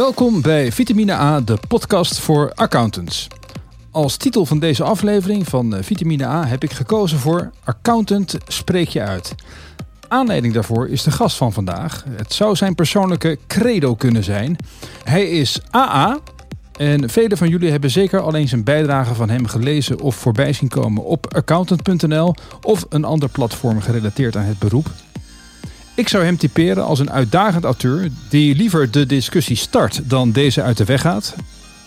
Welkom bij Vitamine A, de podcast voor accountants. Als titel van deze aflevering van eh, Vitamine A heb ik gekozen voor Accountant spreek je uit. Aanleiding daarvoor is de gast van vandaag. Het zou zijn persoonlijke credo kunnen zijn. Hij is AA, en velen van jullie hebben zeker al eens een bijdrage van hem gelezen of voorbij zien komen op accountant.nl of een ander platform gerelateerd aan het beroep. Ik zou hem typeren als een uitdagend auteur die liever de discussie start dan deze uit de weg gaat.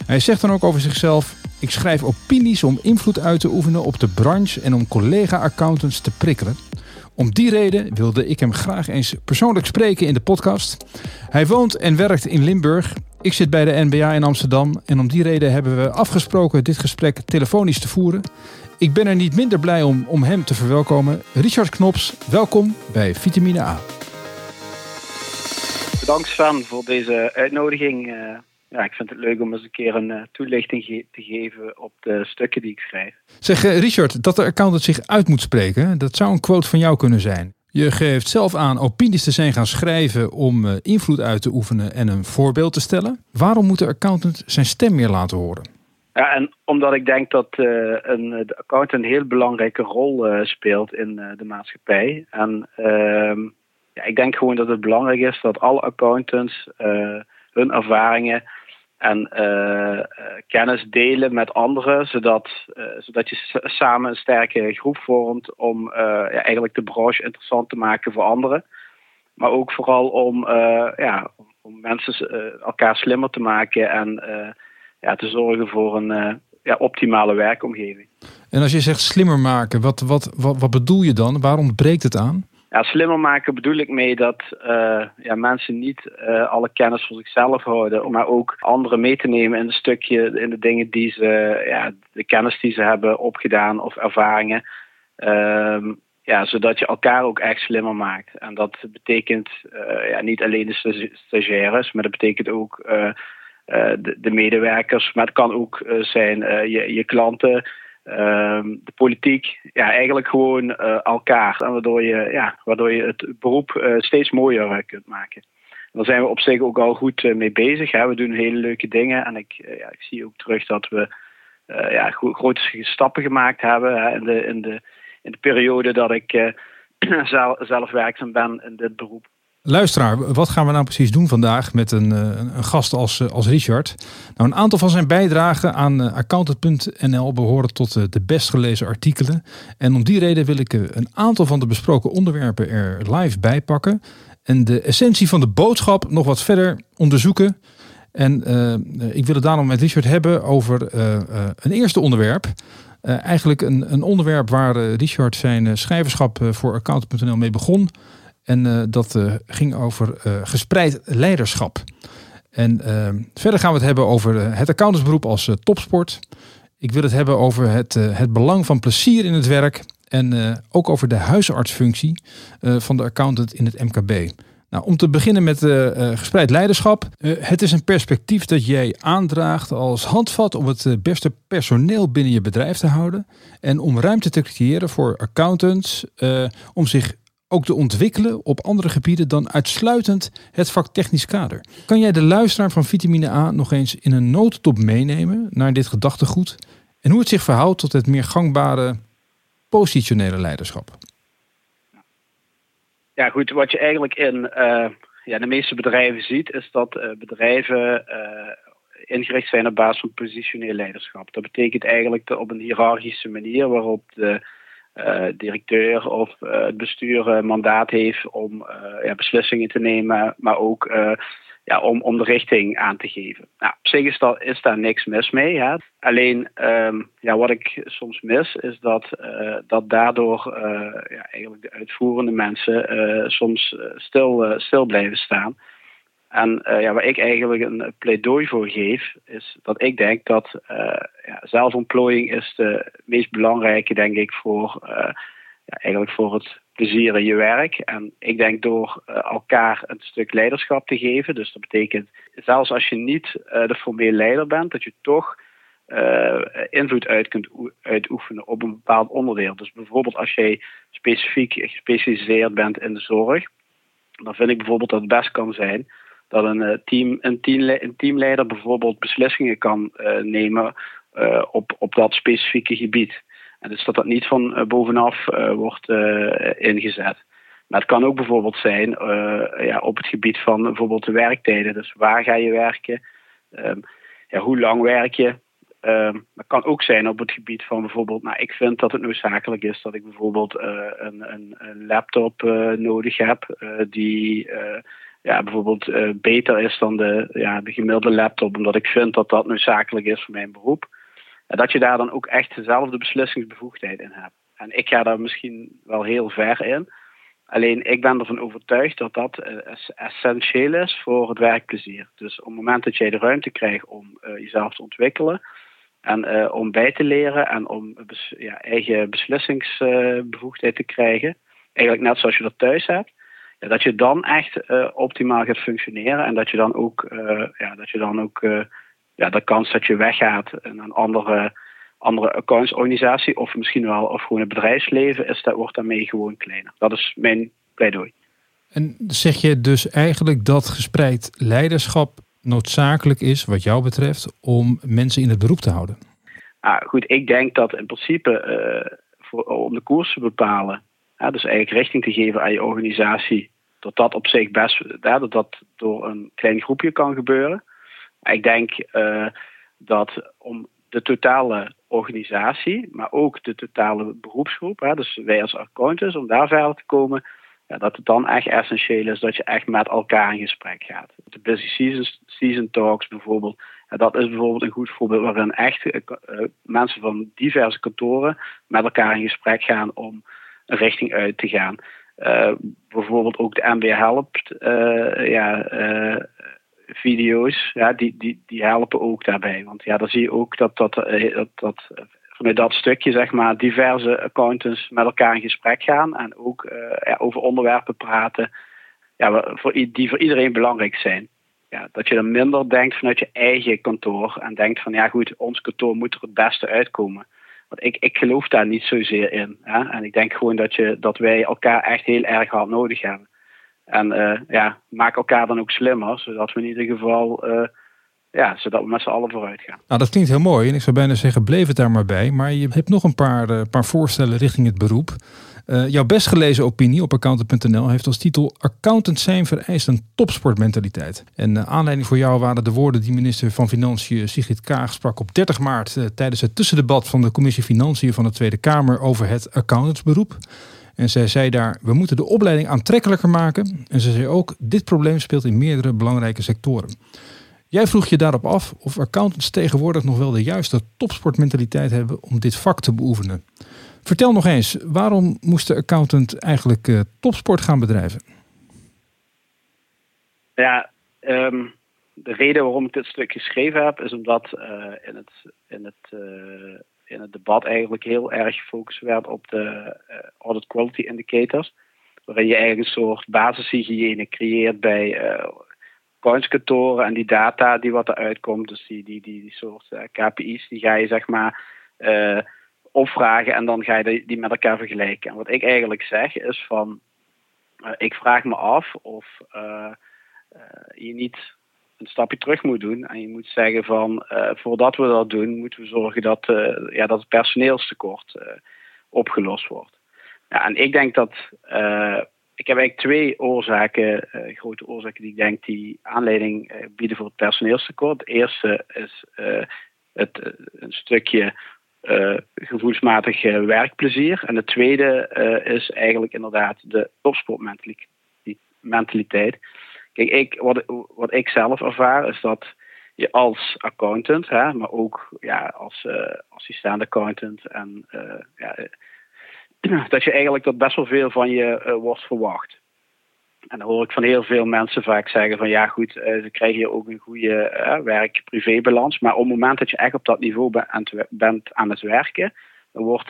Hij zegt dan ook over zichzelf: Ik schrijf opinies om invloed uit te oefenen op de branche en om collega-accountants te prikkelen. Om die reden wilde ik hem graag eens persoonlijk spreken in de podcast. Hij woont en werkt in Limburg. Ik zit bij de NBA in Amsterdam en om die reden hebben we afgesproken dit gesprek telefonisch te voeren. Ik ben er niet minder blij om, om hem te verwelkomen. Richard Knops, welkom bij Vitamine A. Bedankt Sven voor deze uitnodiging. Uh, ja, ik vind het leuk om eens een keer een uh, toelichting ge te geven op de stukken die ik schrijf. Zeg uh, Richard, dat de accountant zich uit moet spreken, dat zou een quote van jou kunnen zijn. Je geeft zelf aan opinies te zijn gaan schrijven om invloed uit te oefenen en een voorbeeld te stellen. Waarom moet de accountant zijn stem meer laten horen? Ja, en omdat ik denk dat een, de accountant een heel belangrijke rol speelt in de maatschappij. En ehm, ja, ik denk gewoon dat het belangrijk is dat alle accountants uh, hun ervaringen en uh, kennis delen met anderen, zodat, zodat je samen een sterke groep vormt om ja, eigenlijk de branche interessant te maken voor anderen. Maar ook vooral om, ja, om mensen elkaar slimmer te maken en ja, te zorgen voor een ja, optimale werkomgeving. En als je zegt slimmer maken, wat, wat, wat, wat bedoel je dan? Waarom breekt het aan? Slimmer maken bedoel ik mee dat uh, ja, mensen niet uh, alle kennis voor zichzelf houden, maar ook anderen mee te nemen in een stukje, in de dingen die ze, ja, de kennis die ze hebben opgedaan of ervaringen. Um, ja, zodat je elkaar ook echt slimmer maakt. En dat betekent uh, ja, niet alleen de stagiaires, maar dat betekent ook de, de, medewerkers. Maar het kan ook zijn je, je klanten. Ehm, de politiek, ja, eigenlijk gewoon uh, elkaar. Waardoor, je, ja, waardoor je het beroep uh, steeds mooier uh, kunt maken. En daar zijn we op zich ook al goed mee bezig. Hè. We doen hele leuke dingen. En ik, ja, ik zie ook terug dat we ja, grote stappen gemaakt hebben in, de, in, de, in de periode dat ik zelf werkzaam ben in dit beroep. Luisteraar, wat gaan we nou precies doen vandaag met een, eh, een gast als, eh, als Richard? Nou, een aantal van zijn bijdragen aan eh, accountant.nl behoren tot de best gelezen artikelen. En om die reden wil ik een aantal van de besproken onderwerpen er live bij pakken. En de essentie van de boodschap nog wat verder onderzoeken. En ik wil het daarom met Richard hebben over een eerste onderwerp. eigenlijk een, een onderwerp waar Richard zijn schrijverschap voor accountant.nl mee begon. En uh, dat uh, ging over uh, gespreid leiderschap. En verder gaan we het hebben over het accountantsberoep als topsport. Ik wil het hebben over het, het belang van plezier in het werk. En ook over de huisartsfunctie van de accountant in het MKB. Nou, om te beginnen met gespreid leiderschap. het is een perspectief dat jij aandraagt als handvat om het beste personeel binnen je bedrijf te houden. En om ruimte te creëren voor accountants om zich ook te ontwikkelen op andere gebieden dan uitsluitend het vak technisch kader. Kan jij de luisteraar van vitamine A nog eens in een notendop meenemen naar dit gedachtegoed en hoe het zich verhoudt tot het meer gangbare positionele leiderschap? Ja, goed. Wat je eigenlijk in uh, ja, de meeste bedrijven ziet, is dat uh, bedrijven uh, ingericht zijn op basis van positioneel leiderschap. Dat betekent eigenlijk op een hiërarchische manier waarop de uh, directeur of uh, het bestuur uh, mandaat heeft om ja, beslissingen te nemen, maar ook ja, om, om de richting aan te geven. Nou, op zich is, daar niks mis mee. Hè? Alleen um, ja, wat ik soms mis, is dat, dat daardoor ja, eigenlijk de uitvoerende mensen soms stil, stil blijven staan. En uh, ja, waar ik eigenlijk een pleidooi voor geef, is dat ik denk dat uh, ja, zelfontplooiing is de meest belangrijke, denk ik, voor, uh, ja, eigenlijk voor het plezier in je werk. En ik denk door elkaar een stuk leiderschap te geven, dus dat betekent zelfs als je niet de formele leider bent, dat je toch invloed uit kunt uitoefenen op een bepaald onderdeel. Dus bijvoorbeeld als jij specifiek gespecialiseerd bent in de zorg, dan vind ik bijvoorbeeld dat het best kan zijn dat een, team, een, team, een teamleider bijvoorbeeld beslissingen kan nemen op, op dat specifieke gebied. En dus dat dat niet van bovenaf wordt ingezet. Maar het kan ook bijvoorbeeld zijn ja, op het gebied van bijvoorbeeld de werktijden. Dus waar ga je werken? Ehm, ja, hoe lang werk je? Um, het kan ook zijn op het gebied van bijvoorbeeld, nou, ik vind dat het noodzakelijk is dat ik bijvoorbeeld een, een, een, laptop nodig heb, die ja, bijvoorbeeld beter is dan de, ja, de gemiddelde laptop, omdat ik vind dat dat noodzakelijk is voor mijn beroep. En dat je daar dan ook echt dezelfde beslissingsbevoegdheid in hebt. En ik ga daar misschien wel heel ver in. Alleen ik ben ervan overtuigd dat dat essentieel is voor het werkplezier. Dus op het moment dat jij de ruimte krijgt om jezelf te ontwikkelen, en om bij te leren en om ja, eigen beslissingsbevoegdheid te krijgen. Eigenlijk net zoals je dat thuis hebt. Ja, dat je dan echt uh, optimaal gaat functioneren. En dat je dan ook, uh, ja, dat je dan ook ja, de kans dat je weggaat in een andere, andere accountsorganisatie. Of misschien wel of gewoon het bedrijfsleven is, dat wordt daarmee gewoon kleiner. Dat is mijn pleidooi. En zeg je dus eigenlijk dat gespreid leiderschap noodzakelijk is, wat jou betreft, om mensen in het beroep te houden? Ah, goed, ik denk dat in principe voor, om de koers te bepalen, dus eigenlijk richting te geven aan je organisatie, dat dat op zich best dat dat door een klein groepje kan gebeuren. Ik denk uh, dat om de totale organisatie, maar ook de totale beroepsgroep, hè, dus wij als accountants, om daar verder te komen, ja, dat het dan echt essentieel is dat je echt met elkaar in gesprek gaat. De busy season, season talks bijvoorbeeld, dat is bijvoorbeeld een goed voorbeeld waarin echt uh, mensen van diverse kantoren met elkaar in gesprek gaan om een richting uit te gaan. Uh, bijvoorbeeld ook de MB helpt ja, video's, ja, die, die, die helpen ook daarbij. Want ja, dan zie je ook dat, dat, dat, vanuit dat stukje zeg maar, diverse accountants met elkaar in gesprek gaan en ook ja, over onderwerpen praten ja, voor, die voor iedereen belangrijk zijn. Ja, dat je dan minder denkt vanuit je eigen kantoor en denkt van ja goed, ons kantoor moet er het beste uitkomen. Ik, ik geloof daar niet zozeer in. Hè? En ik denk gewoon dat, je, dat wij elkaar echt heel erg hard nodig hebben. En uh, ja, maak elkaar dan ook slimmer, zodat we in ieder geval uh, ja, zodat we met z'n allen vooruit gaan. Nou, dat klinkt heel mooi. En ik zou bijna zeggen, bleef het daar maar bij. Maar je hebt nog een paar, uh, paar voorstellen richting het beroep. Uh, jouw best gelezen opinie op accountant.nl heeft als titel Accountant zijn vereist een topsportmentaliteit. En uh, aanleiding voor jou waren de woorden die minister van Financiën Sigrid Kaag sprak op 30 maart tijdens het tussendebat van de Commissie Financiën van de Tweede Kamer over het accountantsberoep. En zij zei daar, we moeten de opleiding aantrekkelijker maken. En ze zei ook, dit probleem speelt in meerdere belangrijke sectoren. Jij vroeg je daarop af of accountants tegenwoordig nog wel de juiste topsportmentaliteit hebben om dit vak te beoefenen. Vertel nog eens, waarom moest de accountant eigenlijk uh, topsport gaan bedrijven? Ja, um, de reden waarom ik dit stuk geschreven heb, is omdat uh, in, het, in, het, uh, in het debat eigenlijk heel erg gefocust werd op de audit quality indicators. Waarin je eigenlijk een soort basishygiëne creëert bij coinskantoren en die data die wat eruit komt, dus die, die, die, die soort uh, KPI's, die ga je zeg maar uh, opvragen en dan ga je die, met elkaar vergelijken. En wat ik eigenlijk zeg is van, uh, ik vraag me af of je niet een stapje terug moet doen en je moet zeggen van, voordat we dat doen, moeten we zorgen dat, ja, dat het personeelstekort opgelost wordt. Ja, en ik denk dat ik heb eigenlijk twee oorzaken, uh, grote oorzaken die ik denk die aanleiding uh, bieden voor het personeelstekort. De eerste is uh, het, een stukje gevoelsmatig werkplezier. En de tweede is eigenlijk inderdaad de topsportmentaliteit. Kijk, ik, wat, wat ik zelf ervaar is dat je als accountant, hè, maar ook ja, als assistent accountant en ja, dat je eigenlijk dat best wel veel van je uh, wordt verwacht. En dan hoor ik van heel veel mensen vaak zeggen van ja goed, uh, ze krijgen hier ook een goede uh, werk-privé-balans. Maar op het moment dat je echt op dat niveau bent aan het werken, dan wordt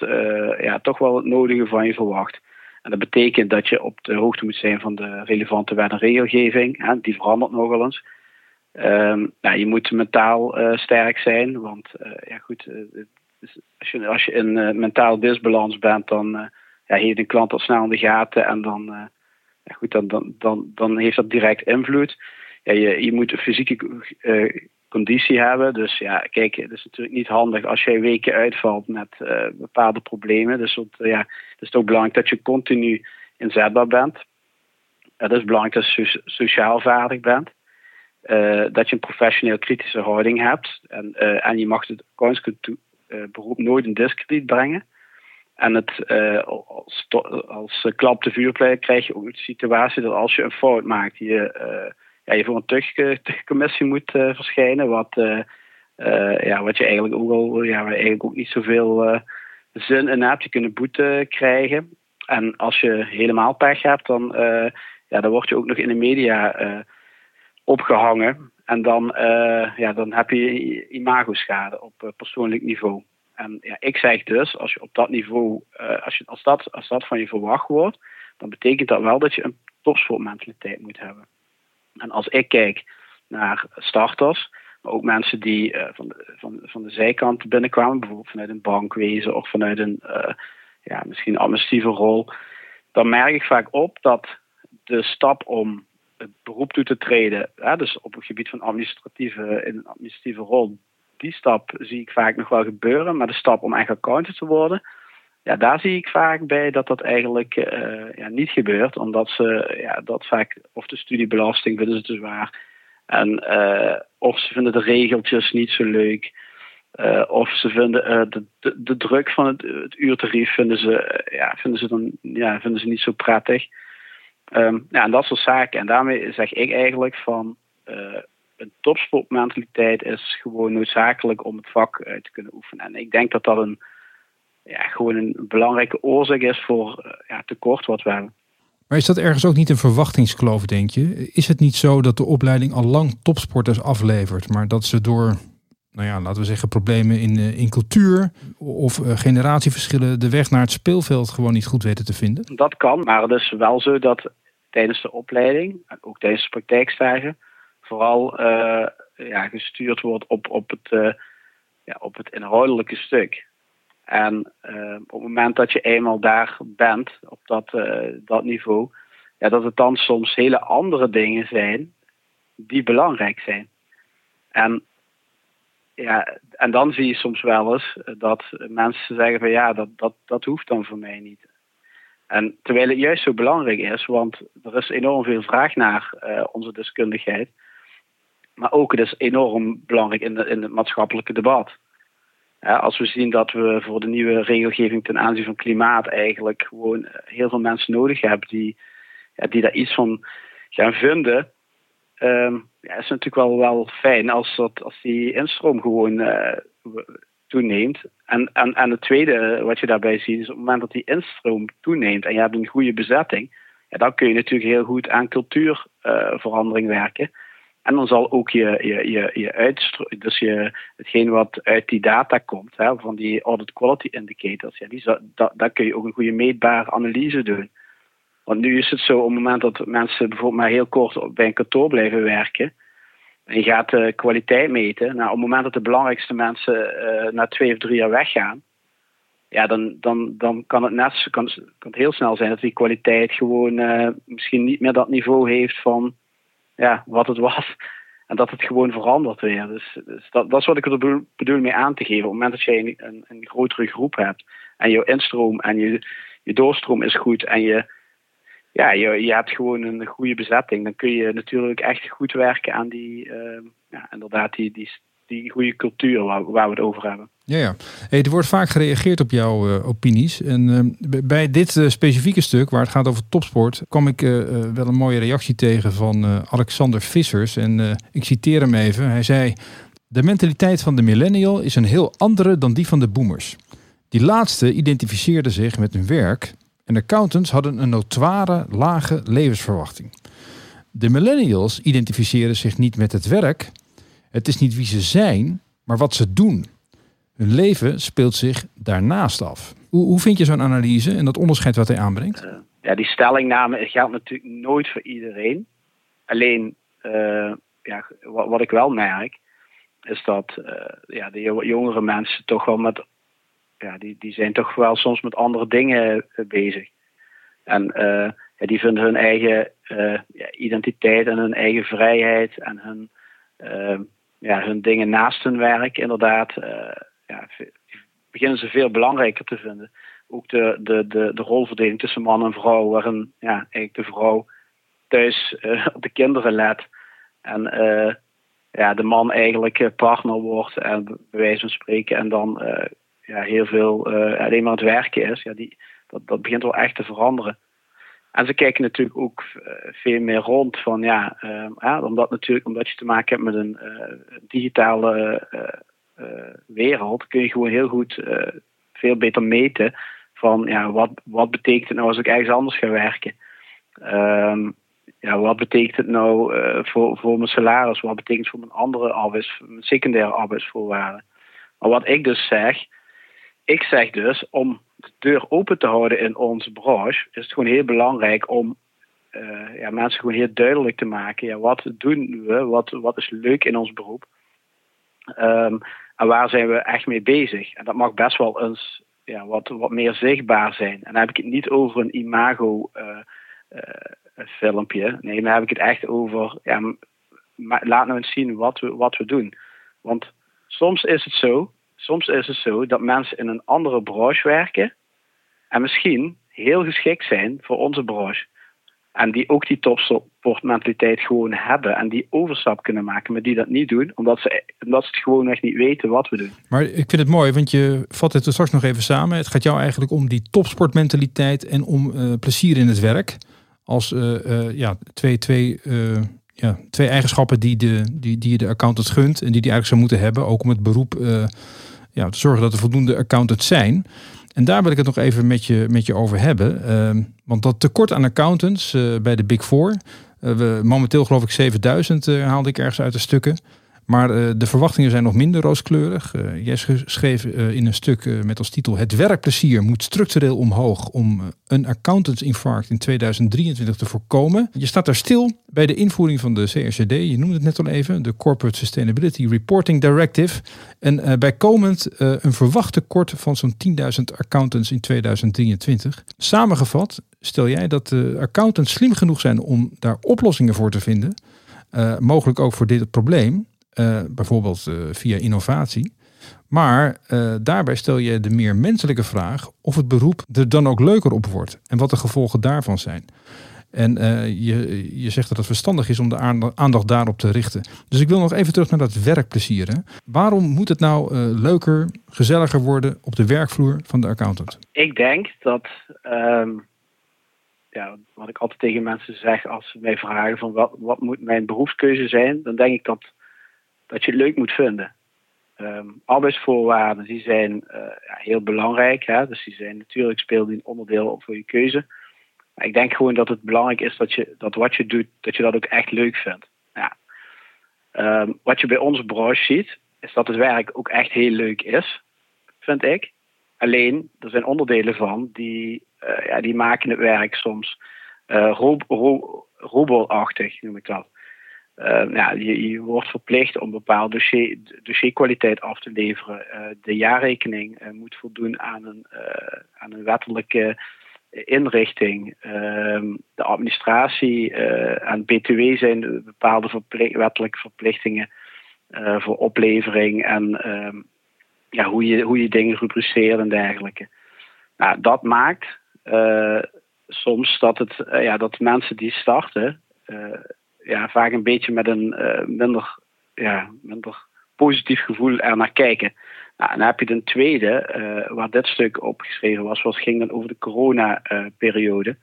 ja, toch wel het nodige van je verwacht. En dat betekent dat je op de hoogte moet zijn van de relevante wet en regelgeving. Die verandert nogal eens. Nou, je moet mentaal sterk zijn, want ja goed, dus als je, als je in uh, mentaal disbalans bent, dan uh, ja, heeft een klant al snel in de gaten en dan, uh, ja, goed, dan, dan, dan, dan heeft dat direct invloed. ja, je, je moet een fysieke conditie hebben. Dus ja, kijk, het is natuurlijk niet handig als je weken uitvalt met bepaalde problemen. Dus ja, het is ook belangrijk dat je continu inzetbaar bent. Het is belangrijk dat je sociaal vaardig bent. Dat je een professioneel kritische houding hebt. En, uh, en je mag het uh, beroep nooit in discrediet brengen. En het, als, als klap de vuurpleeg krijg je ook de situatie dat als je een fout maakt, je, ja, je voor een tuchtcommissie moet verschijnen. Wat, ja, wat je eigenlijk ook al, ja, eigenlijk ook niet zoveel zin in hebt. Je kunt een boete krijgen. En als je helemaal pech hebt, dan, ja, dan word je ook nog in de media opgehangen. En dan, uh, ja, dan heb je imago-schade op uh, persoonlijk niveau. En ja, ik zeg dus, als je op dat niveau, uh, als, je, als, dat, als dat van je verwacht wordt, dan betekent dat wel dat je een topsportmentaliteit moet hebben. En als ik kijk naar starters, maar ook mensen die van, de, van, van de zijkant binnenkwamen, bijvoorbeeld vanuit een bankwezen of vanuit een ja, misschien administratieve rol, dan merk ik vaak op dat de stap om het beroep toe te treden, dus op het gebied van administratieve, in een administratieve rol, die stap zie ik vaak nog wel gebeuren. Maar de stap om echt accountant te worden, ja, daar zie ik vaak bij dat dat eigenlijk uh, ja, niet gebeurt. Omdat ze ja, dat vaak, of de studiebelasting vinden ze te zwaar. En, uh, of ze vinden de regeltjes niet zo leuk. Uh, of ze vinden de, de, de, druk van het, het uurtarief vinden ze, ja, vinden, ze dan, ja, vinden ze niet zo prettig. Um, ja, en dat soort zaken. En daarmee zeg ik eigenlijk van uh, een topsportmentaliteit is gewoon noodzakelijk om het vak uit eh, te kunnen oefenen. En ik denk dat dat een, ja, gewoon een belangrijke oorzaak is voor uh, ja, tekort wat we hebben. Maar is dat ergens ook niet een verwachtingskloof, denk je? Is het niet zo dat de opleiding al lang topsporters aflevert, maar dat ze door, nou ja, laten we zeggen, problemen in, in cultuur of uh, generatieverschillen de weg naar het speelveld gewoon niet goed weten te vinden? Dat kan, maar het is wel zo dat tijdens de opleiding ook tijdens de praktijkstage vooral uh, ja, gestuurd wordt op, op, het, uh, ja, op het inhoudelijke stuk. En uh, op het moment dat je eenmaal daar bent, op dat, dat niveau, ja, dat het dan soms hele andere dingen zijn die belangrijk zijn. En, ja, en dan zie je soms wel eens dat mensen zeggen van ja, dat, dat, dat hoeft dan voor mij niet. En terwijl het juist zo belangrijk is, want er is enorm veel vraag naar uh, onze deskundigheid. Maar ook het is enorm belangrijk in, in het maatschappelijke debat. Als we zien dat we voor de nieuwe regelgeving ten aanzien van klimaat eigenlijk gewoon eh, heel veel mensen nodig hebben die, ja, die daar iets van gaan vinden. Um, ja, is natuurlijk wel, wel fijn als, dat, als die instroom gewoon uh, toeneemt. En, en, en het tweede wat je daarbij ziet is op het moment dat die instroom toeneemt en je hebt een goede bezetting, ja, dan kun je natuurlijk heel goed aan cultuurverandering uh, werken. En dan zal ook je, je, je, je uitstroom, dus je, hetgeen wat uit die data komt, hè, van die audit quality indicators, ja, die, daar kun je ook een goede meetbare analyse doen. Want nu is het zo, op het moment dat mensen bijvoorbeeld maar heel kort bij een kantoor blijven werken, en je gaat de kwaliteit meten. Nou, op het moment dat de belangrijkste mensen uh, na twee of drie jaar weggaan, ja, dan, dan, dan kan, het net, kan, het heel snel zijn dat die kwaliteit gewoon uh, misschien niet meer dat niveau heeft van ja, wat het was. En dat het gewoon verandert weer. Dus, dus dat, is wat ik er bedoel mee aan te geven. Op het moment dat je een, een, een grotere groep hebt en je instroom en je, je doorstroom is goed en je ja, je, je hebt gewoon een goede bezetting. Dan kun je natuurlijk echt goed werken aan die, uh, ja, inderdaad, die, die, die goede cultuur waar, waar, we het over hebben. Ja, ja. Hey, er wordt vaak gereageerd op jouw uh, opinies. En uh, bij dit uh, specifieke stuk, waar het gaat over topsport, kwam ik wel een mooie reactie tegen van Alexander Vissers. En ik citeer hem even. Hij zei: De mentaliteit van de millennial is een heel andere dan die van de boomers. Die laatste identificeerden zich met hun werk en accountants hadden een notoire lage levensverwachting. De millennials identificeren zich niet met het werk. Het is niet wie ze zijn, maar wat ze doen. Hun leven speelt zich daarnaast af. Hoe, hoe vind je zo'n analyse en dat onderscheid wat hij aanbrengt? Uh, ja, die stellingname geldt natuurlijk nooit voor iedereen. Alleen, uh, ja, wat, ik wel merk, is dat uh, ja, de jongere mensen toch wel met ja, die, die zijn toch wel soms met andere dingen eh, bezig. En uh, ja, die vinden hun eigen ja, identiteit en hun eigen vrijheid en hun, ja, hun dingen naast hun werk inderdaad, ja, beginnen ze veel belangrijker te vinden. Ook de, de, de, de rolverdeling tussen man en vrouw, waarin ja, eigenlijk de vrouw thuis op de kinderen let. En ja, de man eigenlijk partner wordt en bij wijze van spreken en dan ja, heel veel uh, alleen maar het werken is, ja, die, dat, dat begint wel echt te veranderen. En ze kijken natuurlijk ook eh, veel meer rond van ja, uh, omdat, natuurlijk, omdat je te maken hebt met een digitale wereld, kun je gewoon heel goed veel beter meten van ja, wat, wat betekent het nou als ik ergens anders ga werken. Um, ja, wat betekent het nou voor, voor mijn salaris? Wat betekent het voor mijn andere arbeids, mijn secundaire arbeidsvoorwaarden? Maar wat ik dus zeg, ik zeg dus, om de deur open te houden in onze branche, is het gewoon heel belangrijk om uh, ja, mensen gewoon heel duidelijk te maken. Ja, wat doen we? Wat, wat is leuk in ons beroep? Um, en waar zijn we echt mee bezig? En dat mag best wel eens ja, wat, wat meer zichtbaar zijn. En dan heb ik het niet over een imago uh, uh, filmpje. Nee, dan heb ik het echt over, ja, laat nou eens zien wat we, wat we doen. Want soms is het zo soms is het zo dat mensen in een andere branche werken en misschien heel geschikt zijn voor onze branche. En die ook die topsportmentaliteit gewoon hebben en die overstap kunnen maken, maar die dat niet doen, omdat ze, omdat ze gewoon echt niet weten wat we doen. Maar ik vind het mooi, want je vat het er straks nog even samen. Het gaat jou eigenlijk om die topsportmentaliteit en om uh, plezier in het werk. Als uh, uh, ja, twee, twee, ja, twee eigenschappen die, de, die, die je de accountant gunt en die die eigenlijk zou moeten hebben, ook om het beroep ja, te zorgen dat er voldoende accountants zijn. En daar wil ik het nog even met je, met je over hebben. Ehm, want dat tekort aan accountants uh, bij de Big Four. Uh, we, momenteel geloof ik 7000 uh, haalde ik ergens uit de stukken. Maar uh, de verwachtingen zijn nog minder rooskleurig. Uh, jij schreef uh, in een stuk met als titel: Het werkplezier moet structureel omhoog om een accountantsinfarct in 2023 te voorkomen. Je staat daar stil bij de invoering van de CRCD. Je noemde het net al even, de Corporate Sustainability Reporting Directive. En bijkomend een verwacht tekort van zo'n 10.000 accountants in 2023. Samengevat stel jij dat de accountants slim genoeg zijn om daar oplossingen voor te vinden. mogelijk ook voor dit probleem. Uh, bijvoorbeeld uh, via innovatie. Maar uh, daarbij stel je de meer menselijke vraag of het beroep er dan ook leuker op wordt en wat de gevolgen daarvan zijn. En je, je zegt dat het verstandig is om de aandacht daarop te richten. Dus ik wil nog even terug naar dat werkplezier. Hè. Waarom moet het nou leuker, gezelliger worden op de werkvloer van de accountant? Ik denk dat um ja, wat ik altijd tegen mensen zeg als ze mij vragen van wat, wat moet mijn beroepskeuze zijn, dan denk ik dat dat je het leuk moet vinden. Um, arbeidsvoorwaarden die zijn uh, ja, heel belangrijk. Hè? Dus die zijn natuurlijk spelen die een onderdeel voor je keuze. Maar ik denk gewoon dat het belangrijk is dat, je, dat wat je doet, dat je dat ook echt leuk vindt. Ja. Um, wat je bij onze branche ziet, is dat het werk ook echt heel leuk is, vind ik. Alleen, er zijn onderdelen van die, uh, ja, die maken het werk soms uh, ro noem ik dat. Uh, ja, je, je, wordt verplicht om bepaald dossier, dossierkwaliteit af te leveren. Uh, de jaarrekening uh, moet voldoen aan een, aan een wettelijke inrichting. Ehm, de administratie en BTW zijn bepaalde wettelijke verplichtingen voor oplevering en ehm, ja, hoe, je, hoe je dingen rubriceert en dergelijke. Nou, dat maakt soms dat, het, ja, dat mensen die starten ja, vaak een beetje met een uh, minder, ja, minder positief gevoel er naar kijken. Nou, en dan heb je een tweede, uh, waar dit stuk opgeschreven was, was ging dan over de corona-periode.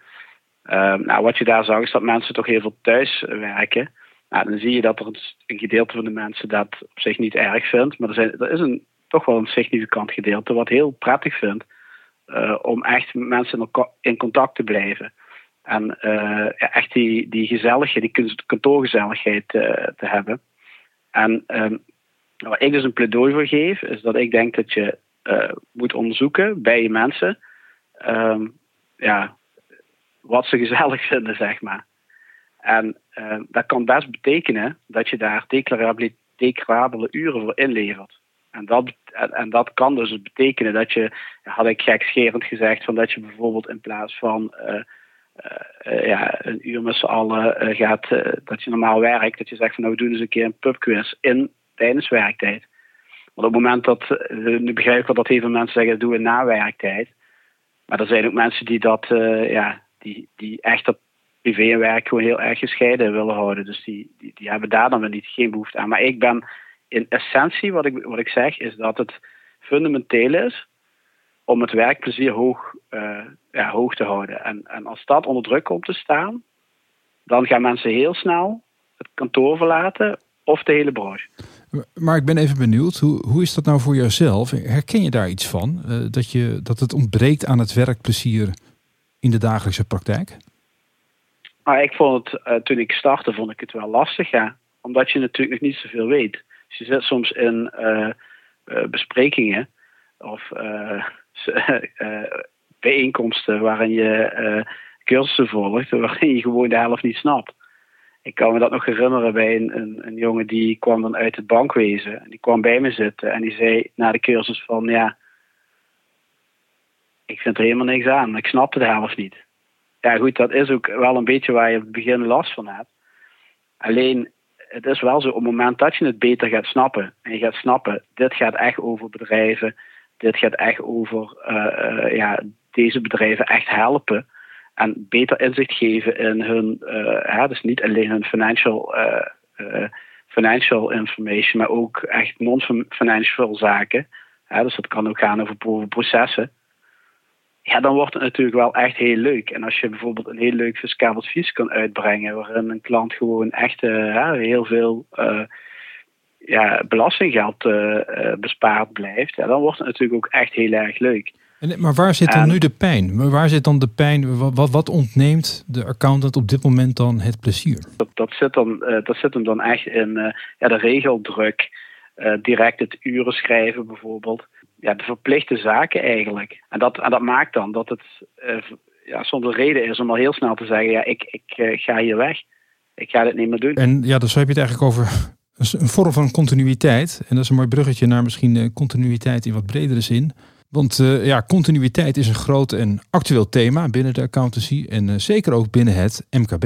Uh, nou, wat je daar zag is dat mensen toch heel veel thuis werken. Nou, dan zie je dat er een, gedeelte van de mensen dat op zich niet erg vindt. Maar er, zijn, er is een, toch wel een significant gedeelte wat heel prettig vindt. Om echt met mensen in contact te blijven. En uh, echt die, die gezelligheid, die kantoorgezelligheid uh, te hebben. En um, waar ik dus een pleidooi voor geef, is dat ik denk dat je uh, moet onderzoeken bij je mensen um, ja, wat ze gezellig vinden, zeg maar. En dat kan best betekenen dat je daar declarabele, declarabele uren voor inlevert. En dat, en dat kan dus betekenen dat je, had ik gekscherend gezegd, van dat je bijvoorbeeld in plaats van ja, een uur met z'n allen gaat, dat je normaal werkt, dat je zegt van nou we doen eens een keer een pubquiz in tijdens werktijd. Want op het moment dat, nu begrijp ik wel dat heel veel mensen zeggen doen we na werktijd. Maar er zijn ook mensen die dat, ja, die, die echt dat privé en werk gewoon heel erg gescheiden willen houden. Dus die, die, hebben daar dan weer niet, geen behoefte aan. Maar ik ben in essentie, wat ik, wat ik zeg, is dat het fundamenteel is om het werkplezier hoog, uh, ja, hoog te houden. En, en als dat onder druk komt te staan, dan gaan mensen heel snel het kantoor verlaten of de hele branche. Maar ik ben even benieuwd, hoe, hoe is dat nou voor jezelf? Herken je daar iets van? Uh, dat, je, dat het ontbreekt aan het werkplezier in de dagelijkse praktijk? Maar ik vond het, uh, toen ik startte, vond ik het wel lastig, ja. Omdat je natuurlijk nog niet zoveel weet. Dus je zit soms in uh, uh, besprekingen of bijeenkomsten waarin je cursussen volgt, waarin je gewoon de helft niet snapt. Ik kan me dat nog herinneren bij een, een, jongen die kwam dan uit het bankwezen. En die kwam bij me zitten en die zei na de cursus van ja, ik vind er helemaal niks aan. Ik snapte de helft niet ja, goed, dat is ook wel een beetje waar je op het begin last van hebt. Alleen, het is wel zo, op het moment dat je het beter gaat snappen, en je gaat snappen, dit gaat echt over bedrijven, dit gaat echt over uh, ja, deze bedrijven echt helpen en beter inzicht geven in hun, uh, dus niet alleen hun financial, financial information, maar ook echt non-financial zaken. dus dat kan ook gaan over, processen ja, dan wordt het natuurlijk wel echt heel leuk. En als je bijvoorbeeld een heel leuk fiscaal advies kan uitbrengen, waarin een klant gewoon echt heel veel ja, belastinggeld bespaard blijft, ja, dan wordt het natuurlijk ook echt heel erg leuk. En, maar waar zit dan nu de pijn? Waar zit dan de pijn? Wat, wat ontneemt de accountant op dit moment dan het plezier? Dat, dat, zit, dan, dat zit hem dan echt in ja, de regeldruk, direct het uren schrijven bijvoorbeeld ja, de verplichte zaken eigenlijk. En dat, en dat maakt dan dat het ja, soms een reden is om al heel snel te zeggen: ja, ik, ik ga hier weg. Ik ga dit niet meer doen. En ja, dus heb je het eigenlijk over een vorm van continuïteit. En dat is een mooi bruggetje naar misschien continuïteit in wat bredere zin. Want ja, continuïteit is een groot en actueel thema binnen de accountancy en zeker ook binnen het MKB.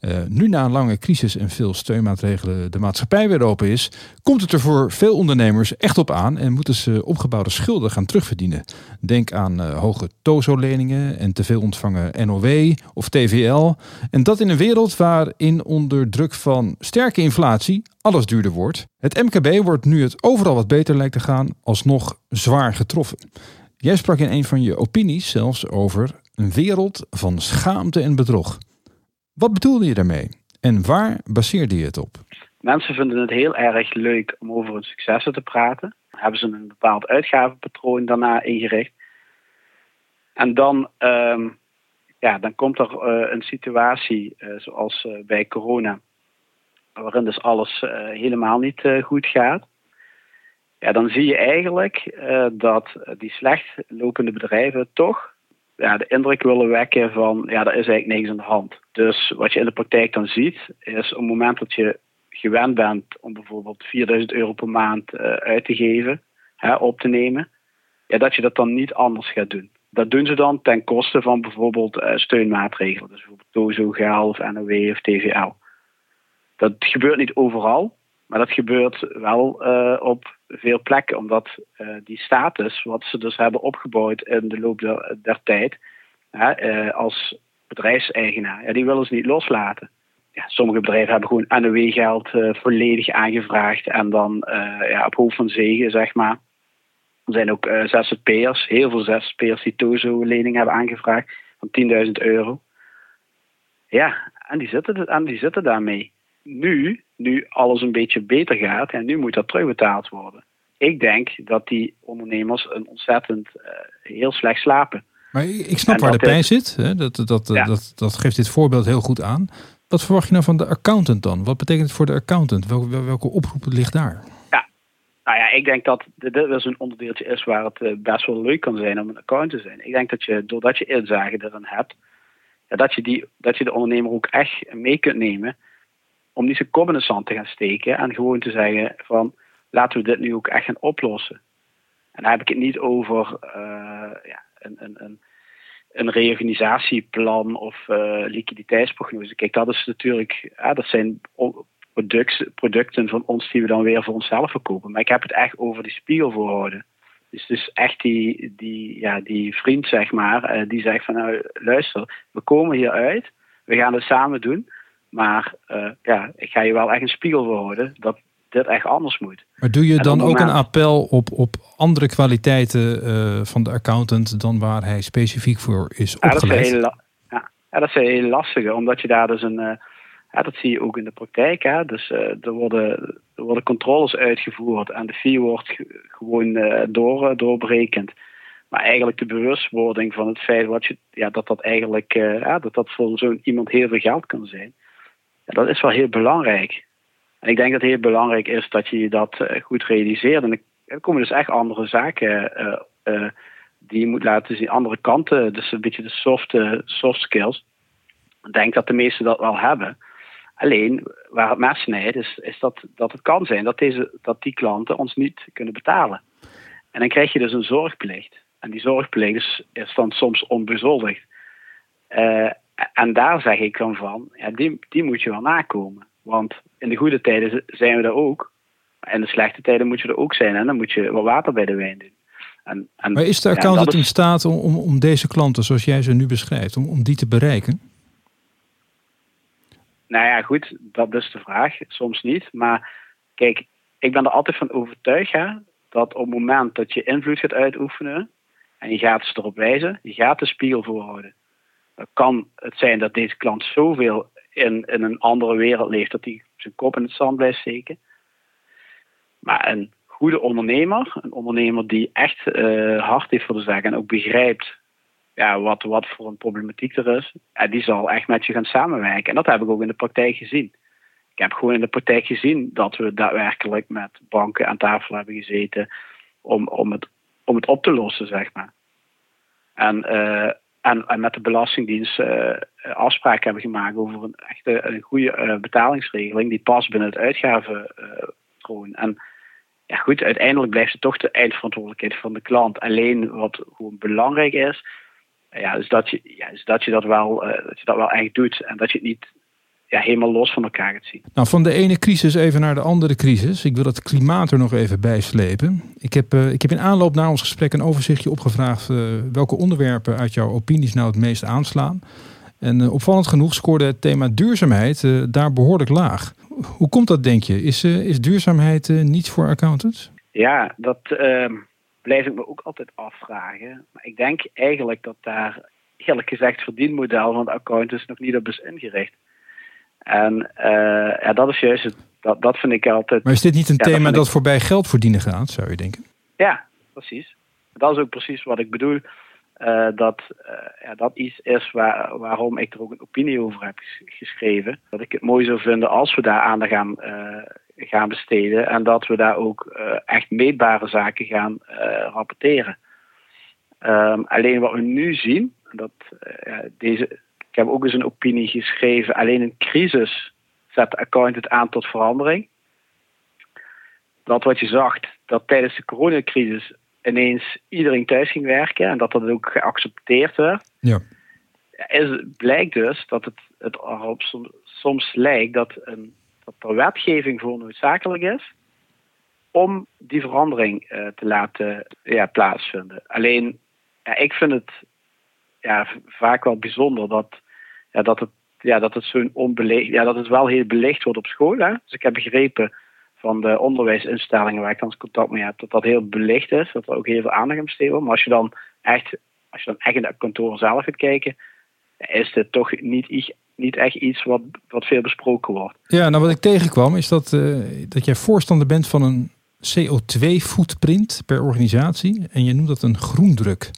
Uh, nu na een lange crisis en veel steunmaatregelen de maatschappij weer open is, komt het er voor veel ondernemers echt op aan en moeten ze opgebouwde schulden gaan terugverdienen. Denk aan uh, hoge TOZO-leningen en te veel ontvangen NOW of TVL. En dat in een wereld waarin onder druk van sterke inflatie alles duurder wordt. Het MKB wordt nu het overal wat beter lijkt te gaan, alsnog zwaar getroffen. Jij sprak in een van je opinies zelfs over een wereld van schaamte en bedrog. Wat bedoelde je daarmee en waar baseerde je het op? Mensen vinden het heel erg leuk om over hun successen te praten. Hebben ze een bepaald uitgavenpatroon daarna ingericht. En dan, um, ja, dan komt er uh, een situatie uh, zoals uh, bij corona, waarin dus alles helemaal niet goed gaat. Ja, dan zie je eigenlijk dat die slecht lopende bedrijven toch ja, de indruk willen wekken van ja, er is eigenlijk niks aan de hand. Dus wat je in de praktijk dan ziet, is op het moment dat je gewend bent om bijvoorbeeld 4000 euro per maand uh, uit te geven, hè, op te nemen, ja, dat je dat dan niet anders gaat doen. Dat doen ze dan ten koste van bijvoorbeeld uh, steunmaatregelen, dus bijvoorbeeld TOZO, GAL of NOW of TVL. Dat gebeurt niet overal, maar dat gebeurt wel uh, op veel plekken, omdat uh, die status, wat ze dus hebben opgebouwd in de loop der, tijd, uh, als bedrijfseigenaar, ja, die willen ze niet loslaten. Ja, sommige bedrijven hebben gewoon NOW-geld volledig aangevraagd en dan ja, op hoofd van zegen, zeg maar. Er zijn ook ZZP'ers, heel veel ZZP'ers die TOZO-lening hebben aangevraagd van 10.000 euro. Ja, en die, zitten, en die zitten daarmee nu, nu alles een beetje beter gaat, en nu moet dat terugbetaald worden. Ik denk dat die ondernemers een ontzettend uh, heel slecht slapen. Maar ik snap waar de pijn zit. Hè? Dat, dat, dat, dat geeft dit voorbeeld heel goed aan. Wat verwacht je nou van de accountant dan? Wat betekent het voor de accountant? Welke, welke oproep ligt daar? Ja, nou ja, ik denk dat dit wel zo'n onderdeeltje is waar het eh, best wel leuk kan zijn om een account te zijn. Ik denk dat je, doordat je inzage erin hebt, dat, je die, dat je de ondernemer ook echt mee kunt nemen om niet zijn kop in de zand te gaan steken en gewoon te zeggen van laten we dit nu ook echt gaan oplossen. En daar heb ik het niet over uh, ja, een, een, een, een reorganisatieplan of uh, liquiditeitsprognose. Kijk, dat is natuurlijk, dat zijn producten van ons die we dan weer voor onszelf verkopen. Maar ik heb het echt over die spiegelvoorhouden. Dus, dus echt die, die, ja, die vriend, zeg maar, uh, die zegt van nou luister, we komen hier uit, we gaan het samen doen. Maar uh, ja, ik ga je wel echt een spiegel voor houden dat dit echt anders moet. Maar doe je dan ook een appel op, op andere kwaliteiten uh, van de accountant dan waar hij specifiek voor is opgeleid? Ja, dat is heel, ja, ja, dat is heel lastig, omdat je daar dus een. Uh, ja, dat zie je ook in de praktijk. Hè? Dus er, worden, er worden controles uitgevoerd en de fee wordt gewoon door, doorberekend. Maar eigenlijk de bewustwording van het feit wat je, ja, dat dat eigenlijk ja, dat dat voor zo'n iemand heel veel geld kan zijn. Dat is wel heel belangrijk. En ik denk dat het heel belangrijk is dat je dat uh, goed realiseert. En er komen dus echt andere zaken uh, uh, die je moet laten zien. Andere kanten, dus een beetje de soft, soft skills. Ik denk dat de meesten dat wel hebben. Alleen, waar het mes snijdt, is, dat, dat het kan zijn dat, deze, dat die klanten ons niet kunnen betalen. En dan krijg je dus een zorgplicht. En die zorgplicht is, dan soms onbezoldigd. En daar zeg ik dan van, ja, die, die moet je wel nakomen. Want in de goede tijden zijn we er ook. In de slechte tijden moet je er ook zijn. En dan moet je wat water bij de wijn doen. En, en, maar is de accountant in staat om, om, om, deze klanten, zoals jij ze nu beschrijft, om, om die te bereiken? Nou ja, goed, dat is de vraag. Soms niet. Maar kijk, ik ben er altijd van overtuigd hè, dat op het moment dat je invloed gaat uitoefenen en je gaat ze erop wijzen, je gaat de spiegel voorhouden. Kan het zijn dat deze klant zoveel in, in een andere wereld leeft, dat hij zijn kop in het zand blijft steken. Maar een goede ondernemer, een ondernemer die echt uh, hard heeft voor de zaak en ook begrijpt ja, wat, wat voor een problematiek er is, die zal echt met je gaan samenwerken. En dat heb ik ook in de praktijk gezien. Ik heb gewoon in de praktijk gezien dat we daadwerkelijk met banken aan tafel hebben gezeten om, om, het, om het op te lossen, zeg maar. En uh, en, en met de Belastingdienst uh, afspraken hebben gemaakt over een echte een goede uh, betalingsregeling die past binnen het uitgavenpatroon. en ja, goed, uiteindelijk blijft het toch de eindverantwoordelijkheid van de klant. Alleen wat gewoon belangrijk is, ja, is dat je, ja, is dat, je dat, wel, uh, dat je dat wel echt doet en dat je het niet ja, helemaal los van elkaar gaat zien. Nou, van de ene crisis even naar de andere crisis. Ik wil het klimaat er nog even bij slepen. Ik heb, uh, ik heb in aanloop naar ons gesprek een overzichtje opgevraagd uh, welke onderwerpen uit jouw opinies nou het meest aanslaan. En uh, opvallend genoeg scoorde het thema duurzaamheid daar behoorlijk laag. Hoe komt dat, denk je? Is, is duurzaamheid niet voor accountants? Ja, dat ehm, blijf ik me ook altijd afvragen. Maar ik denk eigenlijk dat daar eerlijk gezegd verdienmodel van de accountants nog niet op is ingericht. En uh, ja, dat is juist het, dat, dat vind ik altijd. Maar is dit niet een thema dat, voorbij geld verdienen gaat, zou je denken? Ja, precies. Dat is ook precies wat ik bedoel. Uh, dat uh, ja, dat iets is waar, waarom ik er ook een opinie over heb geschreven. Dat ik het mooi zou vinden als we daar aandacht aan gaan besteden en dat we daar ook echt meetbare zaken gaan rapporteren. Um, alleen wat we nu zien, dat deze, ik heb ook eens een opinie geschreven. Alleen een crisis zet de accountant aan tot verandering. Dat wat je zag, dat tijdens de coronacrisis ineens iedereen thuis ging werken en dat dat ook geaccepteerd werd. Ja. Is, blijkt dus dat het, het erop soms, soms lijkt dat, een, dat er wetgeving voor noodzakelijk is om die verandering uh, te laten ja, plaatsvinden. Alleen, ja, ik vind het ja, vaak wel bijzonder dat ja, dat het, ja, dat het zo'n onbeleefd, ja, dat het wel heel belicht wordt op school. Hè? Dus ik heb begrepen van de onderwijsinstellingen waar ik dan contact mee heb, dat dat heel belicht is, dat er ook heel veel aandacht aan besteed wordt. Maar als je dan echt, als je dan echt in het kantoor zelf gaat kijken, is het toch niet, niet echt iets wat, wat veel besproken wordt. Ja, nou wat ik tegenkwam is dat, uh, dat jij voorstander bent van een CO2-footprint per organisatie. En je noemt dat een groendruk.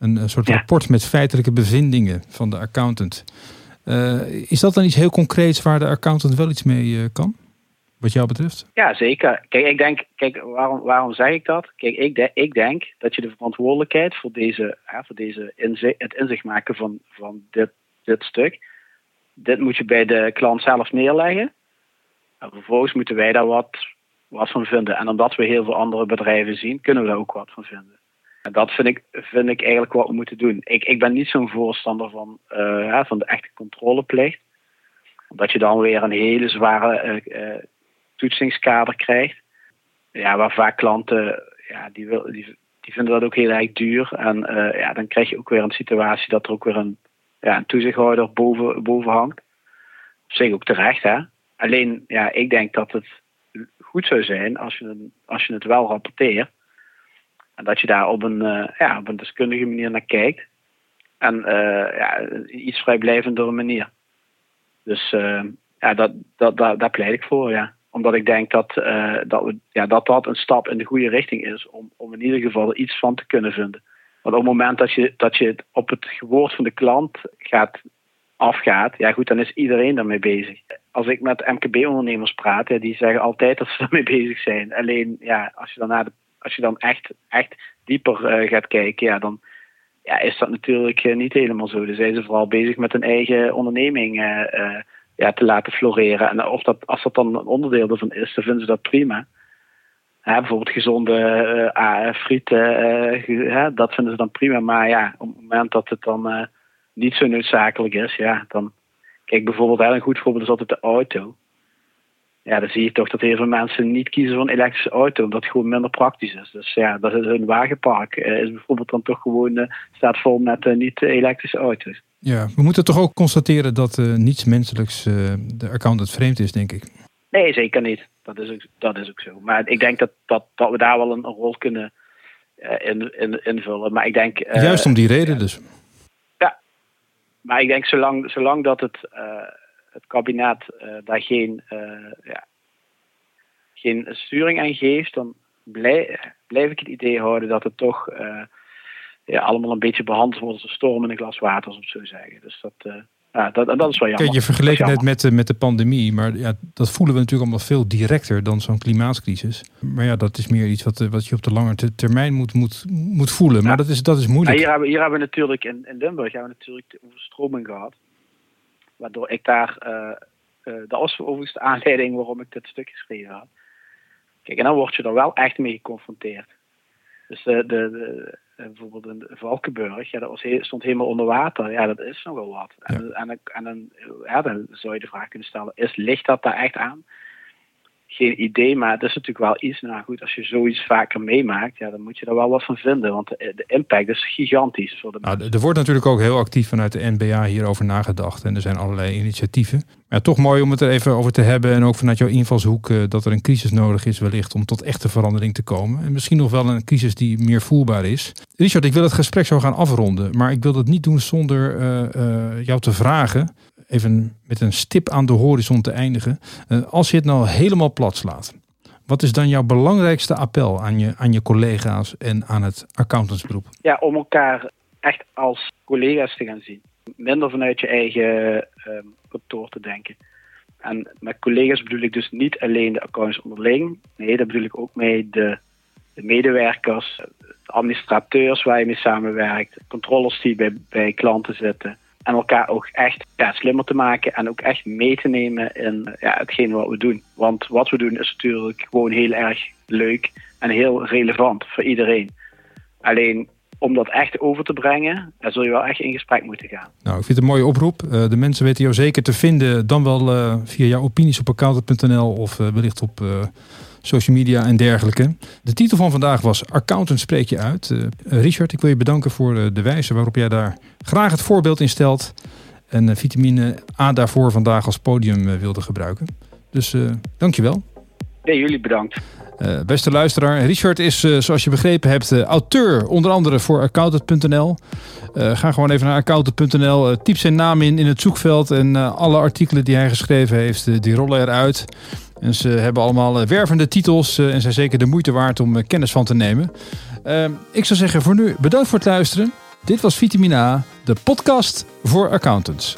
Een, soort rapport met feitelijke bevindingen van de accountant. Uh, is dat dan iets heel concreets waar de accountant wel iets mee uh, kan? Wat jou betreft? Ja, zeker. Kijk, ik denk, kijk, waarom, waarom zeg ik dat? Kijk, ik, de, ik denk dat je de verantwoordelijkheid voor, deze, hè, voor deze inzicht, het inzicht maken van, van dit, dit stuk, dit moet je bij de klant zelf neerleggen. En vervolgens moeten wij daar wat, wat van vinden. En omdat we heel veel andere bedrijven zien, kunnen we daar ook wat van vinden. En dat vind ik, vind ik eigenlijk wat we moeten doen. Ik, ik ben niet zo'n voorstander van, uh, van de echte controleplicht. Omdat je dan weer een hele zware uh, toetsingskader krijgt. Ja, waar vaak klanten, ja, die, wil, die, vinden dat ook heel erg duur. En ja, dan krijg je ook weer een situatie dat er ook weer een, ja, een toezichthouder boven, boven hangt. Op zich ook terecht, hè. Alleen, ja, ik denk dat het goed zou zijn als je, als je het wel rapporteert. Dat je daar op een, uh, ja, op een deskundige manier naar kijkt. En uh, ja, iets vrijblijvendere manier. Dus uh, ja, dat, dat, dat, daar pleit ik voor, ja. Omdat ik denk dat, dat, we, ja, dat dat een stap in de goede richting is om, om in ieder geval er iets van te kunnen vinden. Want op het moment dat je, dat je op het gewoord van de klant gaat afgaat, ja goed, dan is iedereen daarmee bezig. Als ik met MKB-ondernemers praat, ja, die zeggen altijd dat ze daarmee bezig zijn. Alleen, ja, als je dan, naar de, als je dan echt, echt dieper uh, gaat kijken, ja, dan ja, is dat natuurlijk uh, niet helemaal zo. Dan zijn ze vooral bezig met hun eigen onderneming uh, ja, te laten floreren. En of dat, als dat dan een onderdeel ervan is, dan vinden ze dat prima. bijvoorbeeld gezonde frieten, dat vinden ze dan prima. Maar ja, op het moment dat het dan niet zo noodzakelijk is, ja, dan. Kijk, bijvoorbeeld, een goed voorbeeld is altijd de auto. Ja, dan zie je toch dat heel veel mensen niet kiezen voor een elektrische auto, omdat het gewoon minder praktisch is. Dus ja, dat is hun wagenpark uh, is bijvoorbeeld dan toch gewoon uh, staat vol met uh, niet-elektrische auto's. Ja, we moeten toch ook constateren dat niets menselijks de accountant vreemd is, denk ik. Nee, zeker niet. Dat is ook, dat is ook zo. Maar ik denk dat, dat, dat we daar wel een, rol kunnen in, in, invullen. Maar ik denk. Juist om die reden dus maar ik denk zolang, zolang dat het, het kabinet uh, daar geen, uh, ja, geen sturing aan geeft, dan blijf, blijf ik het idee houden dat het toch ja, allemaal een beetje behandeld wordt als een storm in een glas water, om zo zeggen. Dus dat, ja, dat, dat is wel jammer. Kijk, je vergeleek het met, de, met de pandemie, maar ja, dat voelen we natuurlijk allemaal veel directer dan zo'n klimaatcrisis. Maar ja, dat is meer iets wat, wat je op de lange termijn moet, moet, moet voelen. Maar dat, is, dat is moeilijk. hier, hebben, hier hebben we natuurlijk in, in Limburg hebben we natuurlijk de overstroming gehad. Waardoor ik daar, dat was overigens de aanleiding waarom ik dit stuk geschreven had. Kijk, en dan word je er wel echt mee geconfronteerd. Dus de, de, de bijvoorbeeld in Valkenburg, ja, dat was stond helemaal onder water. Ja, dat is nogal wat. En, en, en, dan, ja, dan zou je de vraag kunnen stellen, is, ligt dat daar echt aan? Geen idee, maar het is natuurlijk wel iets. Nou goed, als je zoiets vaker meemaakt, ja, dan moet je er wel wat van vinden. Want de, impact is gigantisch voor de nou, Er wordt natuurlijk ook heel actief vanuit de NBA hierover nagedacht. En er zijn allerlei initiatieven. Maar toch mooi om het er even over te hebben. En ook vanuit jouw invalshoek uh, dat er een crisis nodig is wellicht om tot echte verandering te komen. En misschien nog wel een crisis die meer voelbaar is. Richard, ik wil het gesprek zo gaan afronden. Maar ik wil dat niet doen zonder uh, uh, jou te vragen even met een stip aan de horizon te eindigen. Uh, als je het nou helemaal plat slaat, wat is dan jouw belangrijkste appel aan je, aan je collega's en aan het accountantsberoep? Ja, om elkaar echt als collega's te gaan zien. Minder vanuit je eigen uh, kantoor te denken. En met collega's bedoel ik dus niet alleen de accountants onderling. Nee, daar bedoel ik ook mee de, de medewerkers, de administrateurs waar je mee samenwerkt, controllers die bij, bij klanten zitten en elkaar ook echt ja, slimmer te maken en ook echt mee te nemen in ja, hetgeen wat we doen. Want wat we doen is natuurlijk gewoon heel erg leuk en heel relevant voor iedereen. Alleen om dat echt over te brengen, daar zul je wel echt in gesprek moeten gaan. Nou, ik vind het een mooie oproep. Uh, de mensen weten jou zeker te vinden, dan wel uh, via jouw opinies op accountant.nl of uh, wellicht op social media en dergelijke. De titel van vandaag was Accountant spreek je uit. Richard, ik wil je bedanken voor de wijze waarop jij daar graag het voorbeeld in stelt. En vitamine A daarvoor vandaag als podium wilde gebruiken. Dus dankjewel. Ja, jullie bedankt. Uh, beste luisteraar, Richard is, uh, zoals je begrepen hebt, uh, auteur onder andere voor accountant.nl. ga gewoon even naar accountant.nl, typ zijn naam in in het zoekveld en alle artikelen die hij geschreven heeft, die rollen eruit. En ze hebben allemaal wervende titels en zijn zeker de moeite waard om kennis van te nemen. ik zou zeggen voor nu bedankt voor het luisteren. Dit was Vitamina de podcast voor accountants.